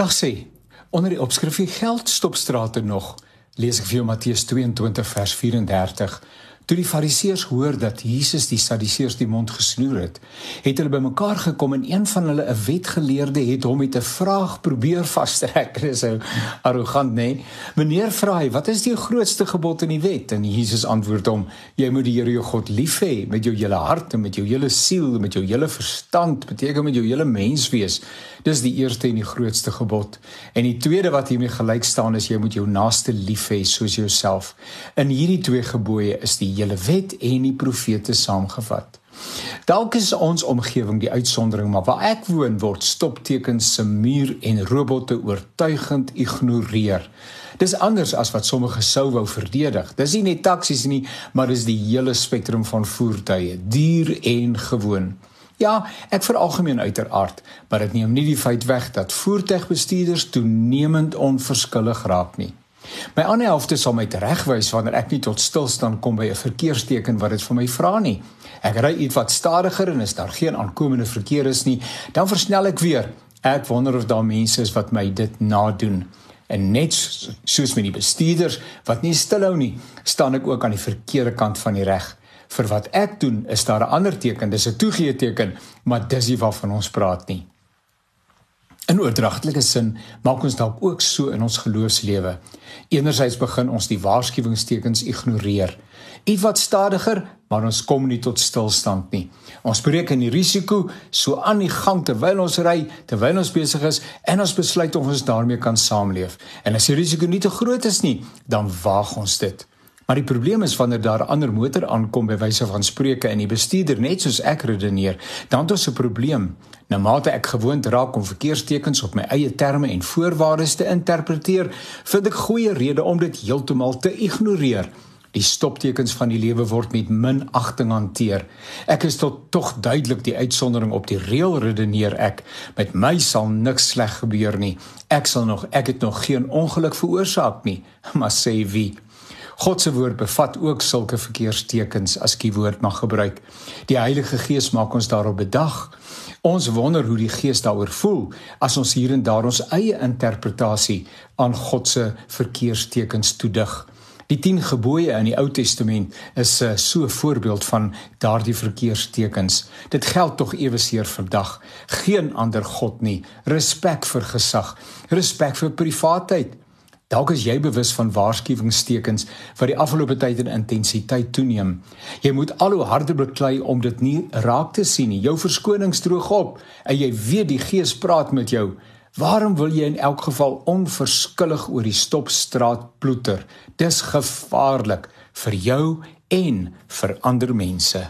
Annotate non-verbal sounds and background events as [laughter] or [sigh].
Dag sê, onder die opskrifie geld stop strate nog, lees ek vir jou Matteus 22 vers 34. Toe die Fariseërs hoor dat Jesus die Sadduseërs die mond gesnoer het, het hulle bymekaar gekom en een van hulle, 'n wetgeleerde, het hom met 'n vraag probeer vastrek. [laughs] Dit is so arrogant, nê? Nee? Meneer vra hy, "Wat is die grootste gebod in die wet?" En Jesus antwoord hom, "Jy moet die Here jou God lief hê met jou hele hart en met jou hele siel en met jou hele verstand, beteken met jou hele mens wees." Dis die eerste en die grootste gebod. En die tweede wat hiermee gelyk staan is jy moet jou naaste lief hê soos jouself. In hierdie twee gebooie is die hele wet en die profete saamgevat. Dalk is ons omgewing die uitsondering, maar waar ek woon word stoptekens se muur en robotte oortuigend ignoreer. Dis anders as wat sommige sou wou verdedig. Dis nie net taksies nie, maar dis die hele spektrum van voertuie, duur en gewoon. Ja, ek veralgemeen uiteraard, maar dit neem nie die feit weg dat voertuigbestuurders toenemend onverskillig raak nie. My ander helfte sal my teregwys wanneer ek nie tot stilstand kom by 'n verkeersteken wat dit vir my vra nie. Ek ry iets wat stadiger en as daar geen aankomende verkeer is nie, dan versnel ek weer. Ek wonder of daar mense is wat my dit nadoen. En net soos met die bestuurders wat nie stilhou nie, staan ek ook aan die verkeerde kant van die reg. Vir wat ek doen, is daar 'n ander teken, dis 'n toegee teken, maar dis nie waarvan ons praat nie. In oordragtelike sin maak ons dalk ook so in ons geloofslewe. Enerzijds begin ons die waarskuwingstekens ignoreer. Iets wat stadiger, maar ons kom nie tot stilstand nie. Ons breek in die risiko so aan die gang terwyl ons ry, terwyl ons besig is en ons besluit of ons daarmee kan saamleef. En as die risiko nie te groot is nie, dan waag ons dit. Maar die probleem is wanneer daar ander motor aankom by wyse van spreuke en die bestuurder net soos ek redeneer, dan het ons 'n probleem. Nou mate ek gewoond raak om verkeerstekens op my eie terme en voorwaardes te interpreteer, vind ek goeie redes om dit heeltemal te ignoreer. Die stoptekens van die lewe word met minagting hanteer. Ek is tot tog duidelik die uitsondering op die reël redeneer ek. Met my sal niks sleg gebeur nie. Ek sal nog ek het nog geen ongeluk veroorsaak nie, [laughs] maar sê wie? God se woord bevat ook sulke verkeerstekens as die woord mag gebruik. Die Heilige Gees maak ons daarop bedag. Ons wonder hoe die Gees daaroor voel as ons hier en daar ons eie interpretasie aan God se verkeerstekens toedig. Die 10 gebooie in die Ou Testament is uh, so 'n voorbeeld van daardie verkeerstekens. Dit geld tog eweseer vandag. Geen ander god nie. Respek vir gesag, respek vir privaatheid. Dalk is jy bewus van waarskuwingstekens wat die afgelope tyd in intensiteit toeneem. Jy moet al hoe harder beklei om dit nie raak te sien nie. Jou verskonings droog op en jy weet die Gees praat met jou. Waarom wil jy in elk geval onverskillig oor die stopstraat ploeter? Dis gevaarlik vir jou en vir ander mense.